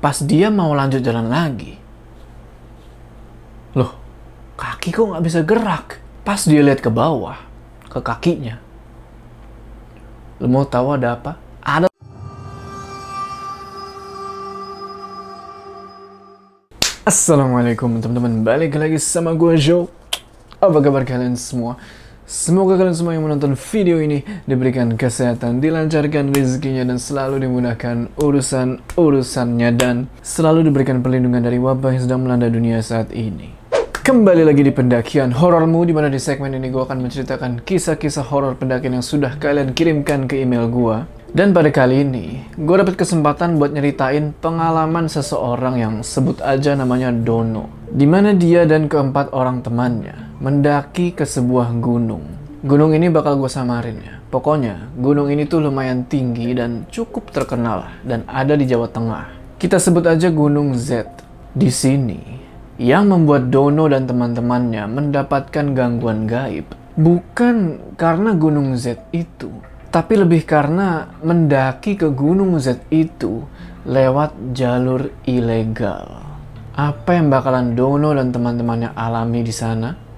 pas dia mau lanjut jalan lagi, loh, kaki kok nggak bisa gerak? Pas dia lihat ke bawah, ke kakinya, lo mau tahu ada apa? Ada Assalamualaikum teman-teman, balik lagi sama gue Joe. Apa kabar kalian semua? Semoga kalian semua yang menonton video ini diberikan kesehatan, dilancarkan rezekinya dan selalu dimudahkan urusan-urusannya dan selalu diberikan perlindungan dari wabah yang sedang melanda dunia saat ini. Kembali lagi di pendakian horormu di mana di segmen ini gue akan menceritakan kisah-kisah horor pendakian yang sudah kalian kirimkan ke email gue. Dan pada kali ini, gue dapat kesempatan buat nyeritain pengalaman seseorang yang sebut aja namanya Dono. Di mana dia dan keempat orang temannya mendaki ke sebuah gunung. Gunung ini bakal gue samarin ya. Pokoknya, gunung ini tuh lumayan tinggi dan cukup terkenal dan ada di Jawa Tengah. Kita sebut aja Gunung Z. Di sini, yang membuat Dono dan teman-temannya mendapatkan gangguan gaib bukan karena Gunung Z itu, tapi lebih karena mendaki ke Gunung Z itu lewat jalur ilegal. Apa yang bakalan Dono dan teman-temannya alami di sana?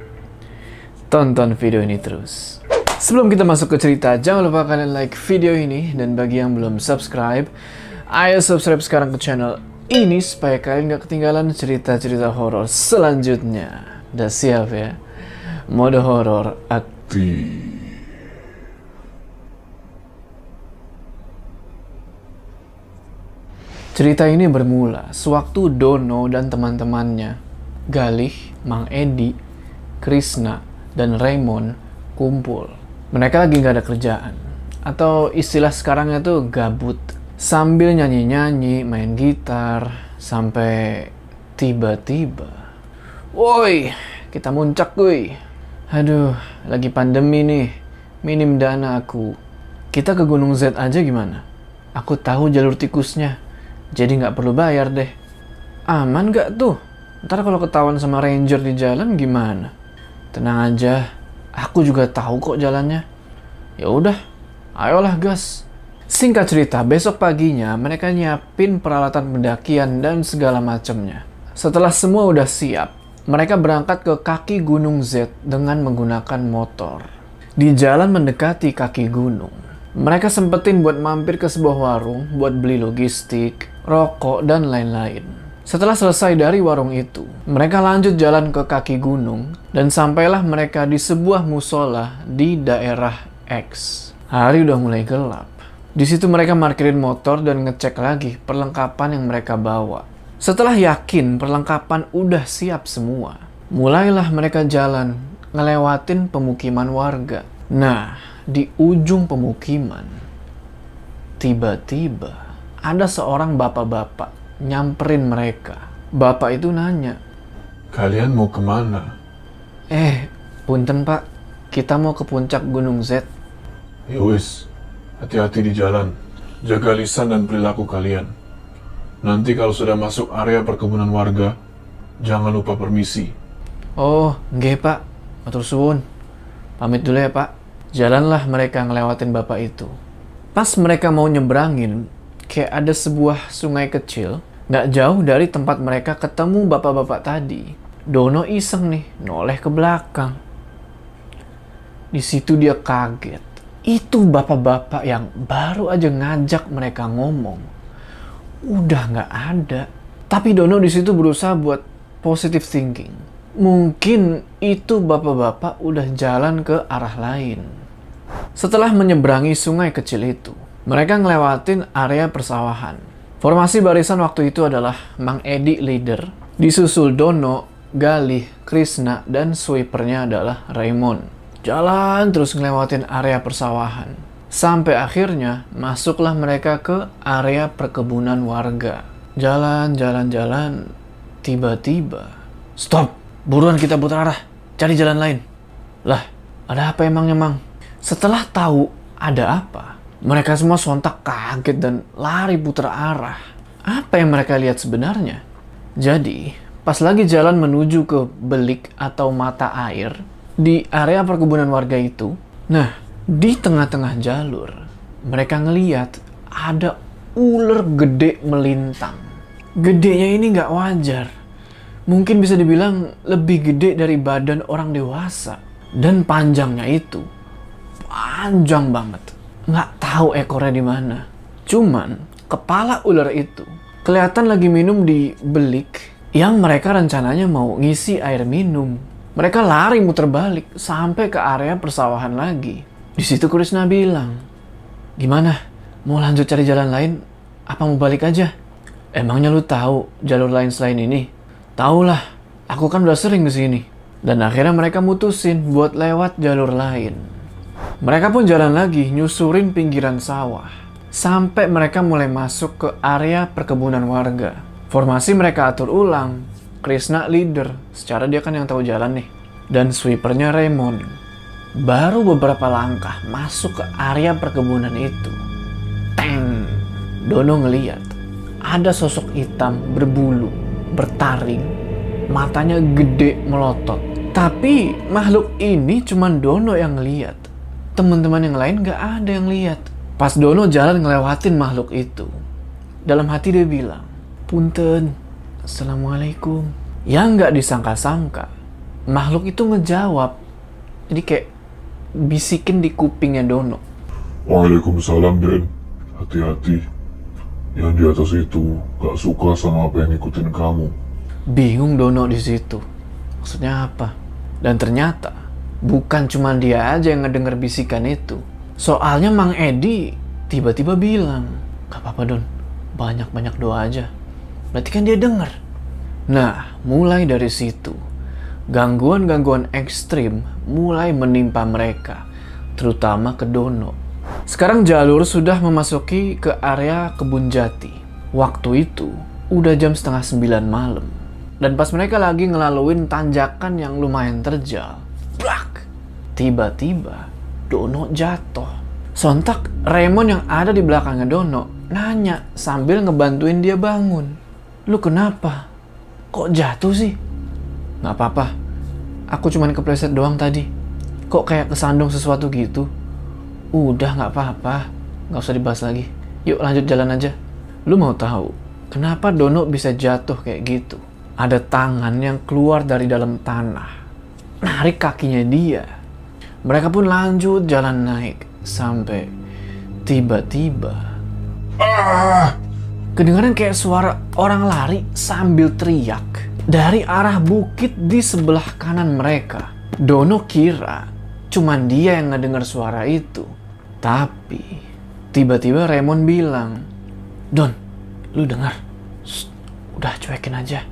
Tonton video ini terus. Sebelum kita masuk ke cerita, jangan lupa kalian like video ini dan bagi yang belum subscribe, ayo subscribe sekarang ke channel ini supaya kalian gak ketinggalan cerita-cerita horor selanjutnya. Udah siap ya? Mode horor aktif. Cerita ini bermula sewaktu Dono dan teman-temannya, Galih, Mang Edi, Krishna, dan Raymond kumpul. Mereka lagi nggak ada kerjaan. Atau istilah sekarangnya tuh gabut. Sambil nyanyi-nyanyi, main gitar, sampai tiba-tiba. Woi, kita muncak kuy. Aduh, lagi pandemi nih. Minim dana aku. Kita ke Gunung Z aja gimana? Aku tahu jalur tikusnya. Jadi nggak perlu bayar deh. Aman nggak tuh? Ntar kalau ketahuan sama ranger di jalan gimana? Tenang aja, aku juga tahu kok jalannya. Ya udah, ayolah gas. Singkat cerita, besok paginya mereka nyiapin peralatan pendakian dan segala macamnya. Setelah semua udah siap, mereka berangkat ke kaki Gunung Z dengan menggunakan motor. Di jalan mendekati kaki gunung, mereka sempetin buat mampir ke sebuah warung buat beli logistik, rokok, dan lain-lain. Setelah selesai dari warung itu, mereka lanjut jalan ke kaki gunung dan sampailah mereka di sebuah musola di daerah X. Hari udah mulai gelap. Di situ mereka parkirin motor dan ngecek lagi perlengkapan yang mereka bawa. Setelah yakin perlengkapan udah siap semua, mulailah mereka jalan ngelewatin pemukiman warga. Nah, di ujung pemukiman, tiba-tiba ada seorang bapak-bapak nyamperin mereka. Bapak itu nanya, Kalian mau ke mana? Eh, punten pak, kita mau ke puncak Gunung Z. Yowis, Ya hati-hati di jalan. Jaga lisan dan perilaku kalian. Nanti kalau sudah masuk area perkebunan warga, jangan lupa permisi. Oh, nggih pak, matur suwun. Pamit dulu ya pak. Jalanlah mereka ngelewatin bapak itu. Pas mereka mau nyebrangin, kayak ada sebuah sungai kecil, nggak jauh dari tempat mereka ketemu bapak-bapak tadi. Dono iseng nih, noleh ke belakang. Di situ dia kaget. Itu bapak-bapak yang baru aja ngajak mereka ngomong. Udah nggak ada. Tapi Dono di situ berusaha buat positive thinking. Mungkin itu bapak-bapak udah jalan ke arah lain. Setelah menyeberangi sungai kecil itu, mereka ngelewatin area persawahan. Formasi barisan waktu itu adalah Mang Edi leader, disusul Dono, Galih, Krishna, dan sweepernya adalah Raymond. Jalan terus ngelewatin area persawahan. Sampai akhirnya masuklah mereka ke area perkebunan warga. Jalan, jalan, jalan. Tiba-tiba. Stop! Buruan kita putar arah. Cari jalan lain. Lah, ada apa emangnya, Mang? Setelah tahu ada apa, mereka semua sontak kaget dan lari putar arah. Apa yang mereka lihat sebenarnya? Jadi, pas lagi jalan menuju ke belik atau mata air di area perkebunan warga itu, nah, di tengah-tengah jalur, mereka ngeliat ada ular gede melintang. Gedenya ini nggak wajar. Mungkin bisa dibilang lebih gede dari badan orang dewasa. Dan panjangnya itu panjang banget. Nggak tahu ekornya di mana. Cuman kepala ular itu kelihatan lagi minum di belik yang mereka rencananya mau ngisi air minum. Mereka lari muter balik sampai ke area persawahan lagi. Di situ Krishna bilang, "Gimana? Mau lanjut cari jalan lain? Apa mau balik aja?" Emangnya lu tahu jalur lain selain ini? Tahulah, aku kan udah sering ke sini. Dan akhirnya mereka mutusin buat lewat jalur lain. Mereka pun jalan lagi nyusurin pinggiran sawah. Sampai mereka mulai masuk ke area perkebunan warga. Formasi mereka atur ulang. Krishna leader, secara dia kan yang tahu jalan nih. Dan sweepernya Raymond. Baru beberapa langkah masuk ke area perkebunan itu. Teng! Dono ngeliat ada sosok hitam berbulu, bertaring, matanya gede melotot. Tapi makhluk ini cuma Dono yang ngeliat. Teman-teman yang lain gak ada yang lihat. Pas Dono jalan ngelewatin makhluk itu. Dalam hati dia bilang, Punten, Assalamualaikum. Yang gak disangka-sangka, makhluk itu ngejawab. Jadi kayak bisikin di kupingnya Dono. Waalaikumsalam, Den. Hati-hati. Yang di atas itu gak suka sama apa yang ngikutin kamu. Bingung Dono di situ. Maksudnya apa? Dan ternyata bukan cuma dia aja yang ngedenger bisikan itu. Soalnya Mang Edi tiba-tiba bilang, gak apa-apa Don, banyak-banyak doa aja. Berarti kan dia denger. Nah, mulai dari situ, gangguan-gangguan ekstrim mulai menimpa mereka, terutama ke Dono. Sekarang jalur sudah memasuki ke area kebun jati. Waktu itu udah jam setengah sembilan malam. Dan pas mereka lagi ngelaluin tanjakan yang lumayan terjal! Tiba-tiba Dono jatuh. Sontak Raymond yang ada di belakangnya Dono nanya sambil ngebantuin dia bangun. Lu kenapa? Kok jatuh sih? Gak apa-apa. Aku cuman kepleset doang tadi. Kok kayak kesandung sesuatu gitu? Udah nggak apa-apa, nggak usah dibahas lagi. Yuk lanjut jalan aja. Lu mau tahu kenapa Dono bisa jatuh kayak gitu? Ada tangan yang keluar dari dalam tanah, narik kakinya dia. Mereka pun lanjut jalan naik sampai tiba-tiba kedengaran kayak suara orang lari sambil teriak dari arah bukit di sebelah kanan mereka. Dono kira cuman dia yang ngedengar suara itu. Tapi tiba-tiba Raymond bilang, Don, lu dengar? Shh, udah cuekin aja,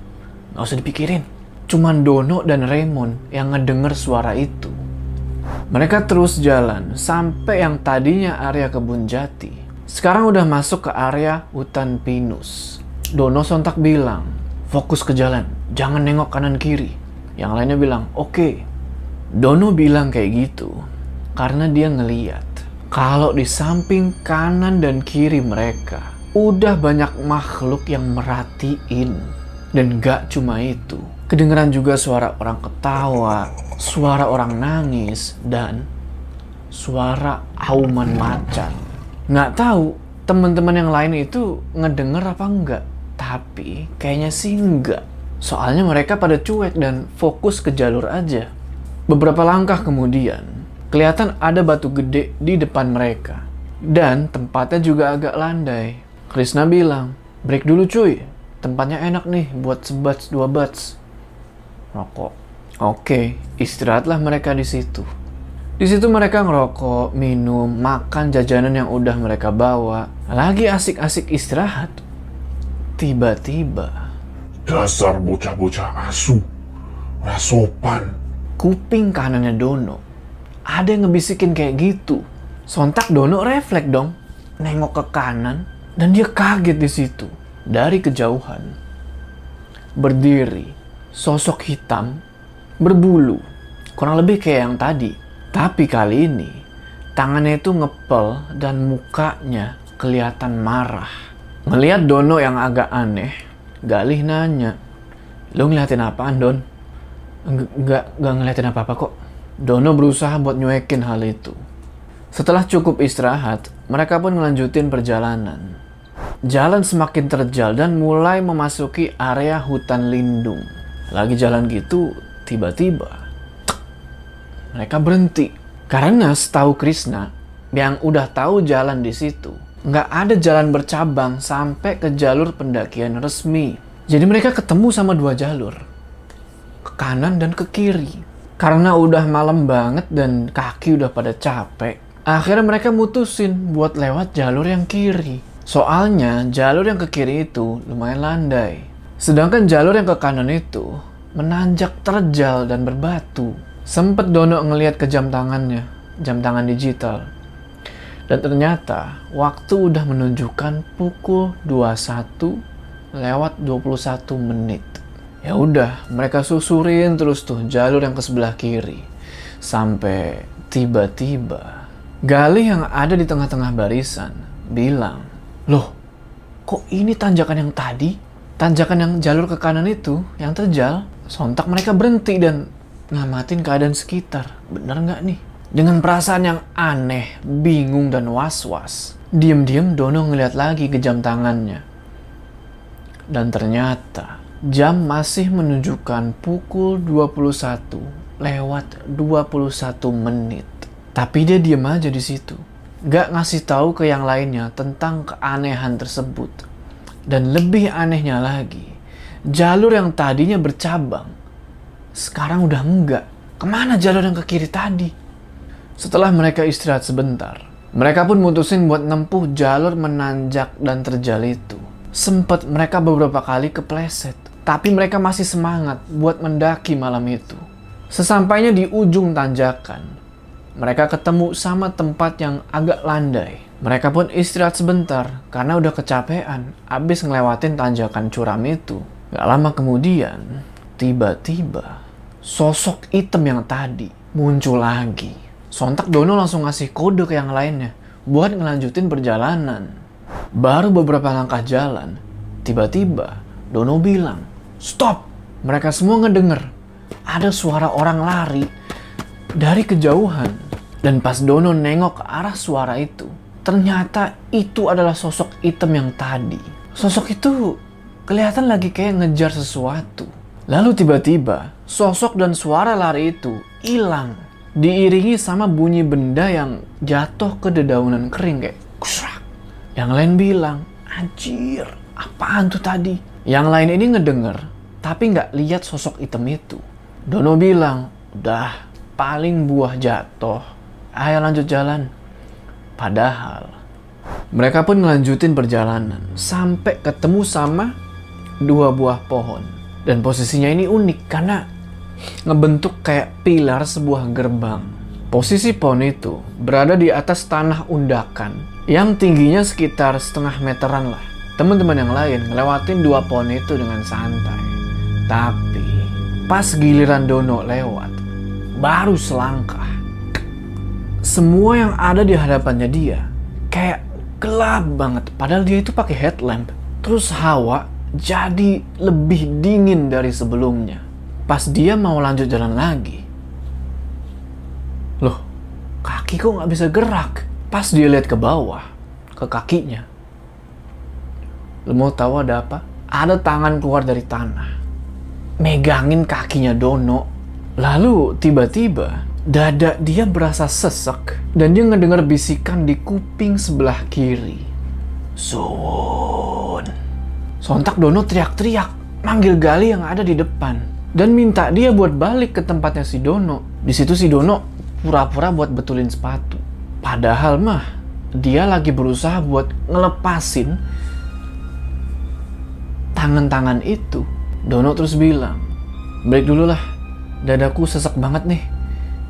nggak usah dipikirin. Cuman Dono dan Raymond yang ngedenger suara itu. Mereka terus jalan sampai yang tadinya area kebun jati. Sekarang udah masuk ke area hutan pinus. Dono sontak bilang, fokus ke jalan, jangan nengok kanan kiri. Yang lainnya bilang, oke. Okay. Dono bilang kayak gitu karena dia ngeliat kalau di samping kanan dan kiri mereka udah banyak makhluk yang merhatiin. Dan gak cuma itu, kedengeran juga suara orang ketawa, suara orang nangis, dan suara auman macan. Nggak tahu teman-teman yang lain itu ngedenger apa enggak, tapi kayaknya sih enggak. Soalnya mereka pada cuek dan fokus ke jalur aja. Beberapa langkah kemudian, kelihatan ada batu gede di depan mereka. Dan tempatnya juga agak landai. Krishna bilang, break dulu cuy, tempatnya enak nih buat sebats dua bats. Rokok. Oke, istirahatlah mereka di situ. Di situ mereka ngerokok, minum, makan jajanan yang udah mereka bawa. Lagi asik-asik istirahat. Tiba-tiba. Dasar bocah-bocah asu. Rasopan. Kuping kanannya Dono. Ada yang ngebisikin kayak gitu. Sontak Dono refleks dong. Nengok ke kanan. Dan dia kaget di situ. Dari kejauhan. Berdiri. Sosok hitam. Berbulu. Kurang lebih kayak yang tadi. Tapi kali ini. Tangannya itu ngepel dan mukanya kelihatan marah. Melihat Dono yang agak aneh, Galih nanya, Lo ngeliatin apaan, Don? Enggak, enggak ngeliatin apa-apa kok. Dono berusaha buat nyuekin hal itu. Setelah cukup istirahat, mereka pun melanjutin perjalanan. Jalan semakin terjal dan mulai memasuki area hutan lindung. Lagi jalan gitu, tiba-tiba mereka berhenti. Karena setahu Krishna, yang udah tahu jalan di situ, nggak ada jalan bercabang sampai ke jalur pendakian resmi. Jadi mereka ketemu sama dua jalur, ke kanan dan ke kiri. Karena udah malam banget dan kaki udah pada capek, akhirnya mereka mutusin buat lewat jalur yang kiri. Soalnya jalur yang ke kiri itu lumayan landai. Sedangkan jalur yang ke kanan itu menanjak terjal dan berbatu. Sempet Dono ngeliat ke jam tangannya, jam tangan digital. Dan ternyata waktu udah menunjukkan pukul 21 lewat 21 menit. Ya udah, mereka susurin terus tuh jalur yang ke sebelah kiri. Sampai tiba-tiba Galih yang ada di tengah-tengah barisan bilang, Loh, kok ini tanjakan yang tadi? Tanjakan yang jalur ke kanan itu, yang terjal, sontak mereka berhenti dan ngamatin keadaan sekitar. Bener nggak nih? Dengan perasaan yang aneh, bingung, dan was-was, diem-diem Dono ngeliat lagi ke jam tangannya. Dan ternyata, jam masih menunjukkan pukul 21 lewat 21 menit. Tapi dia diem aja di situ gak ngasih tahu ke yang lainnya tentang keanehan tersebut. Dan lebih anehnya lagi, jalur yang tadinya bercabang, sekarang udah enggak. Ke mana jalur yang ke kiri tadi? Setelah mereka istirahat sebentar, mereka pun mutusin buat nempuh jalur menanjak dan terjal itu. Sempet mereka beberapa kali kepleset, tapi mereka masih semangat buat mendaki malam itu. Sesampainya di ujung tanjakan, mereka ketemu sama tempat yang agak landai. Mereka pun istirahat sebentar karena udah kecapean abis ngelewatin tanjakan curam itu. Gak lama kemudian, tiba-tiba sosok hitam yang tadi muncul lagi. Sontak Dono langsung ngasih kode ke yang lainnya buat ngelanjutin perjalanan. Baru beberapa langkah jalan, tiba-tiba Dono bilang, Stop! Mereka semua ngedenger. Ada suara orang lari dari kejauhan. Dan pas Dono nengok ke arah suara itu, ternyata itu adalah sosok hitam yang tadi. Sosok itu kelihatan lagi kayak ngejar sesuatu. Lalu tiba-tiba, sosok dan suara lari itu hilang. Diiringi sama bunyi benda yang jatuh ke dedaunan kering kayak kusrak. Yang lain bilang, anjir, apaan tuh tadi? Yang lain ini ngedenger, tapi nggak lihat sosok hitam itu. Dono bilang, udah paling buah jatuh, ayo lanjut jalan. Padahal mereka pun melanjutin perjalanan sampai ketemu sama dua buah pohon. Dan posisinya ini unik karena ngebentuk kayak pilar sebuah gerbang. Posisi pohon itu berada di atas tanah undakan yang tingginya sekitar setengah meteran lah. Teman-teman yang lain ngelewatin dua pohon itu dengan santai. Tapi pas giliran Dono lewat, baru selangkah. Semua yang ada di hadapannya dia kayak gelap banget. Padahal dia itu pakai headlamp. Terus hawa jadi lebih dingin dari sebelumnya. Pas dia mau lanjut jalan lagi. Loh, kaki kok nggak bisa gerak? Pas dia lihat ke bawah, ke kakinya. Lo mau tahu ada apa? Ada tangan keluar dari tanah. Megangin kakinya Dono Lalu tiba-tiba dada dia berasa sesek dan dia ngedengar bisikan di kuping sebelah kiri. Zon. Sontak Dono teriak-teriak, manggil Gali yang ada di depan dan minta dia buat balik ke tempatnya si Dono. Di situ si Dono pura-pura buat betulin sepatu. Padahal mah dia lagi berusaha buat ngelepasin tangan-tangan itu. Dono terus bilang, "Break dulu lah, Dadaku sesek banget nih.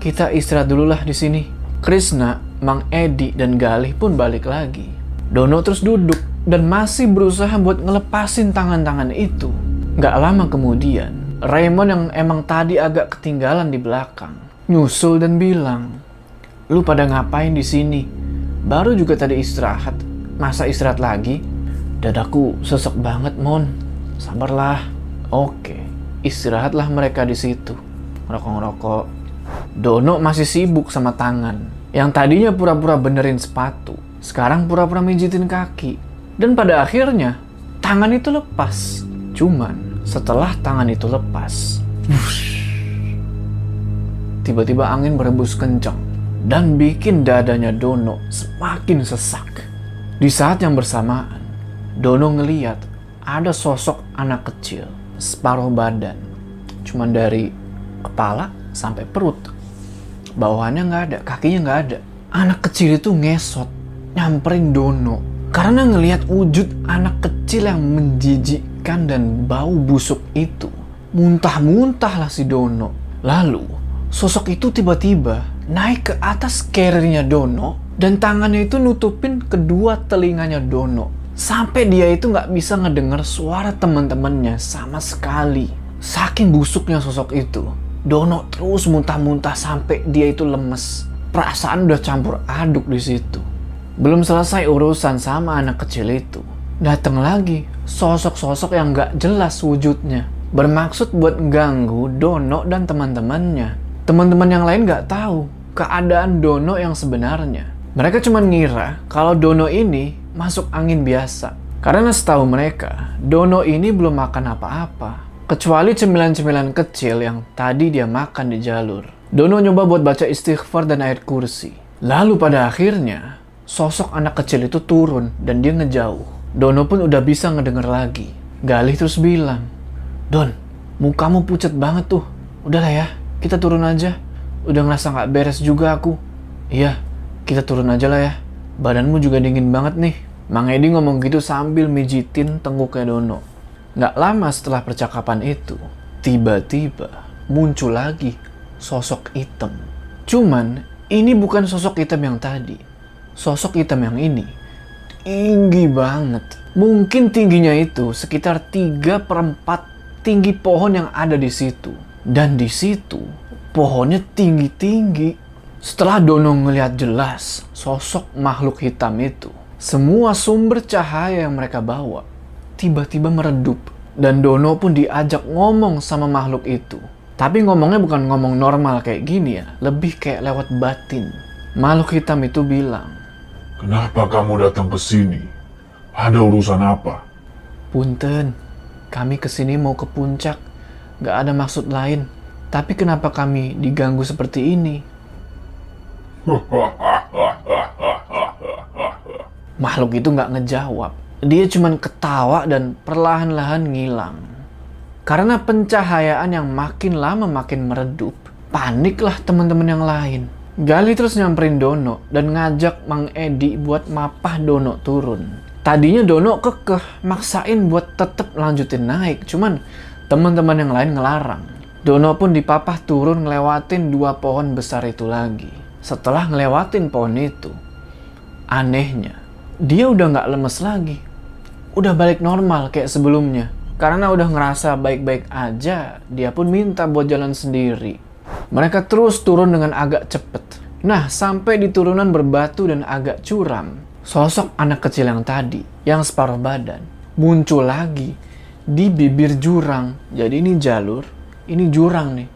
Kita istirahat dulu lah di sini. Krishna, Mang Edi, dan Galih pun balik lagi. Dono terus duduk dan masih berusaha buat ngelepasin tangan-tangan itu. Gak lama kemudian, Raymond yang emang tadi agak ketinggalan di belakang, nyusul dan bilang, Lu pada ngapain di sini? Baru juga tadi istirahat. Masa istirahat lagi? Dadaku sesek banget, Mon. Sabarlah. Oke, istirahatlah mereka di situ ngerokok-ngerokok. Dono masih sibuk sama tangan. Yang tadinya pura-pura benerin sepatu, sekarang pura-pura mijitin kaki. Dan pada akhirnya, tangan itu lepas. Cuman, setelah tangan itu lepas, tiba-tiba angin berembus kencang dan bikin dadanya Dono semakin sesak. Di saat yang bersamaan, Dono ngeliat ada sosok anak kecil, separuh badan, cuman dari kepala sampai perut. Bawahannya nggak ada, kakinya nggak ada. Anak kecil itu ngesot, nyamperin Dono. Karena ngelihat wujud anak kecil yang menjijikkan dan bau busuk itu. Muntah-muntah lah si Dono. Lalu, sosok itu tiba-tiba naik ke atas carrier-nya Dono dan tangannya itu nutupin kedua telinganya Dono. Sampai dia itu nggak bisa ngedenger suara teman-temannya sama sekali. Saking busuknya sosok itu. Dono terus muntah-muntah sampai dia itu lemes. Perasaan udah campur aduk di situ. Belum selesai urusan sama anak kecil itu. Datang lagi sosok-sosok yang gak jelas wujudnya. Bermaksud buat ganggu Dono dan teman-temannya. Teman-teman yang lain gak tahu keadaan Dono yang sebenarnya. Mereka cuma ngira kalau Dono ini masuk angin biasa. Karena setahu mereka, Dono ini belum makan apa-apa. Kecuali cemilan-cemilan kecil yang tadi dia makan di jalur. Dono nyoba buat baca istighfar dan ayat kursi. Lalu pada akhirnya, sosok anak kecil itu turun dan dia ngejauh. Dono pun udah bisa ngedenger lagi. Galih terus bilang, Don, mukamu pucat banget tuh. Udahlah ya, kita turun aja. Udah ngerasa nggak beres juga aku. Iya, kita turun aja lah ya. Badanmu juga dingin banget nih. Mang Edi ngomong gitu sambil mijitin tengguknya Dono. Nggak lama setelah percakapan itu, tiba-tiba muncul lagi sosok hitam. Cuman, ini bukan sosok hitam yang tadi. Sosok hitam yang ini tinggi banget. Mungkin tingginya itu sekitar 3 per 4 tinggi pohon yang ada di situ. Dan di situ, pohonnya tinggi-tinggi. Setelah Dono ngelihat jelas sosok makhluk hitam itu, semua sumber cahaya yang mereka bawa tiba-tiba meredup. Dan Dono pun diajak ngomong sama makhluk itu. Tapi ngomongnya bukan ngomong normal kayak gini ya, lebih kayak lewat batin. Makhluk hitam itu bilang, Kenapa kamu datang ke sini? Ada urusan apa? Punten, kami ke sini mau ke puncak. Gak ada maksud lain. Tapi kenapa kami diganggu seperti ini? Makhluk itu gak ngejawab. Dia cuma ketawa dan perlahan-lahan ngilang. Karena pencahayaan yang makin lama makin meredup, paniklah teman-teman yang lain. Gali terus nyamperin Dono dan ngajak Mang Edi buat mapah Dono turun. Tadinya Dono kekeh maksain buat tetep lanjutin naik, cuman teman-teman yang lain ngelarang. Dono pun dipapah turun ngelewatin dua pohon besar itu lagi. Setelah ngelewatin pohon itu, anehnya dia udah nggak lemes lagi. Udah balik normal kayak sebelumnya. Karena udah ngerasa baik-baik aja, dia pun minta buat jalan sendiri. Mereka terus turun dengan agak cepet. Nah, sampai di turunan berbatu dan agak curam, sosok anak kecil yang tadi, yang separuh badan, muncul lagi di bibir jurang. Jadi ini jalur, ini jurang nih.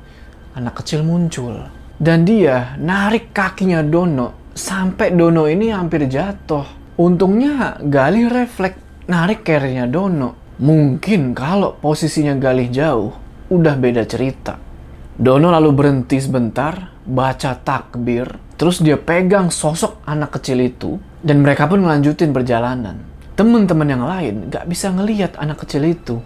Anak kecil muncul. Dan dia narik kakinya Dono sampai Dono ini hampir jatuh. Untungnya Galih refleks narik carrier Dono. Mungkin kalau posisinya Galih jauh, udah beda cerita. Dono lalu berhenti sebentar, baca takbir, terus dia pegang sosok anak kecil itu, dan mereka pun melanjutin perjalanan. Teman-teman yang lain gak bisa ngeliat anak kecil itu.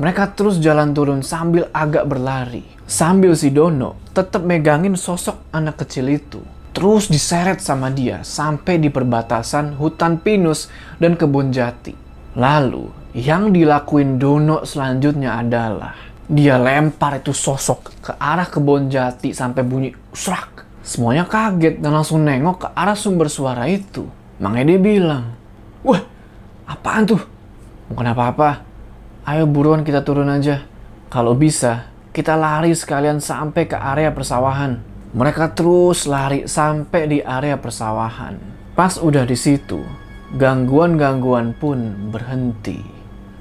Mereka terus jalan turun sambil agak berlari. Sambil si Dono tetap megangin sosok anak kecil itu. Terus diseret sama dia sampai di perbatasan hutan pinus dan kebun jati. Lalu, yang dilakuin Dono selanjutnya adalah dia lempar itu sosok ke arah kebun jati sampai bunyi usrak. Semuanya kaget dan langsung nengok ke arah sumber suara itu. Mang Ede bilang, Wah, apaan tuh? Bukan apa-apa. Ayo buruan kita turun aja. Kalau bisa, kita lari sekalian sampai ke area persawahan. Mereka terus lari sampai di area persawahan. Pas udah di situ, gangguan-gangguan pun berhenti.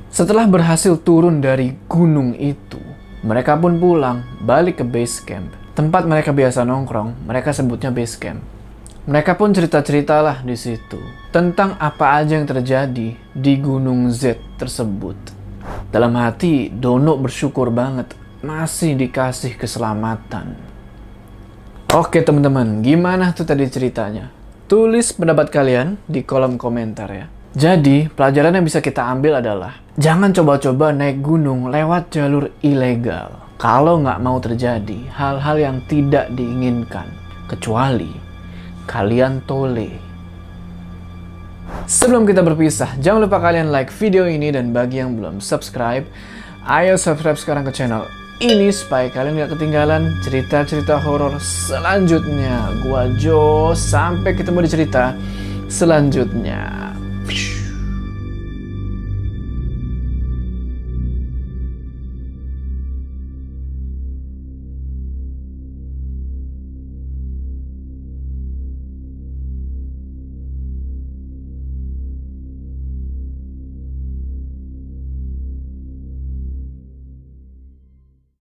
Setelah berhasil turun dari gunung itu, mereka pun pulang, balik ke base camp. Tempat mereka biasa nongkrong, mereka sebutnya base camp. Mereka pun cerita-ceritalah di situ tentang apa aja yang terjadi di Gunung Z tersebut. Dalam hati, Dono bersyukur banget masih dikasih keselamatan. Oke teman-teman, gimana tuh tadi ceritanya? Tulis pendapat kalian di kolom komentar ya. Jadi, pelajaran yang bisa kita ambil adalah jangan coba-coba naik gunung lewat jalur ilegal. Kalau nggak mau terjadi hal-hal yang tidak diinginkan, kecuali kalian tole. Sebelum kita berpisah, jangan lupa kalian like video ini dan bagi yang belum subscribe, ayo subscribe sekarang ke channel ini supaya kalian gak ketinggalan cerita-cerita horor selanjutnya. Gua Jo, sampai ketemu di cerita selanjutnya.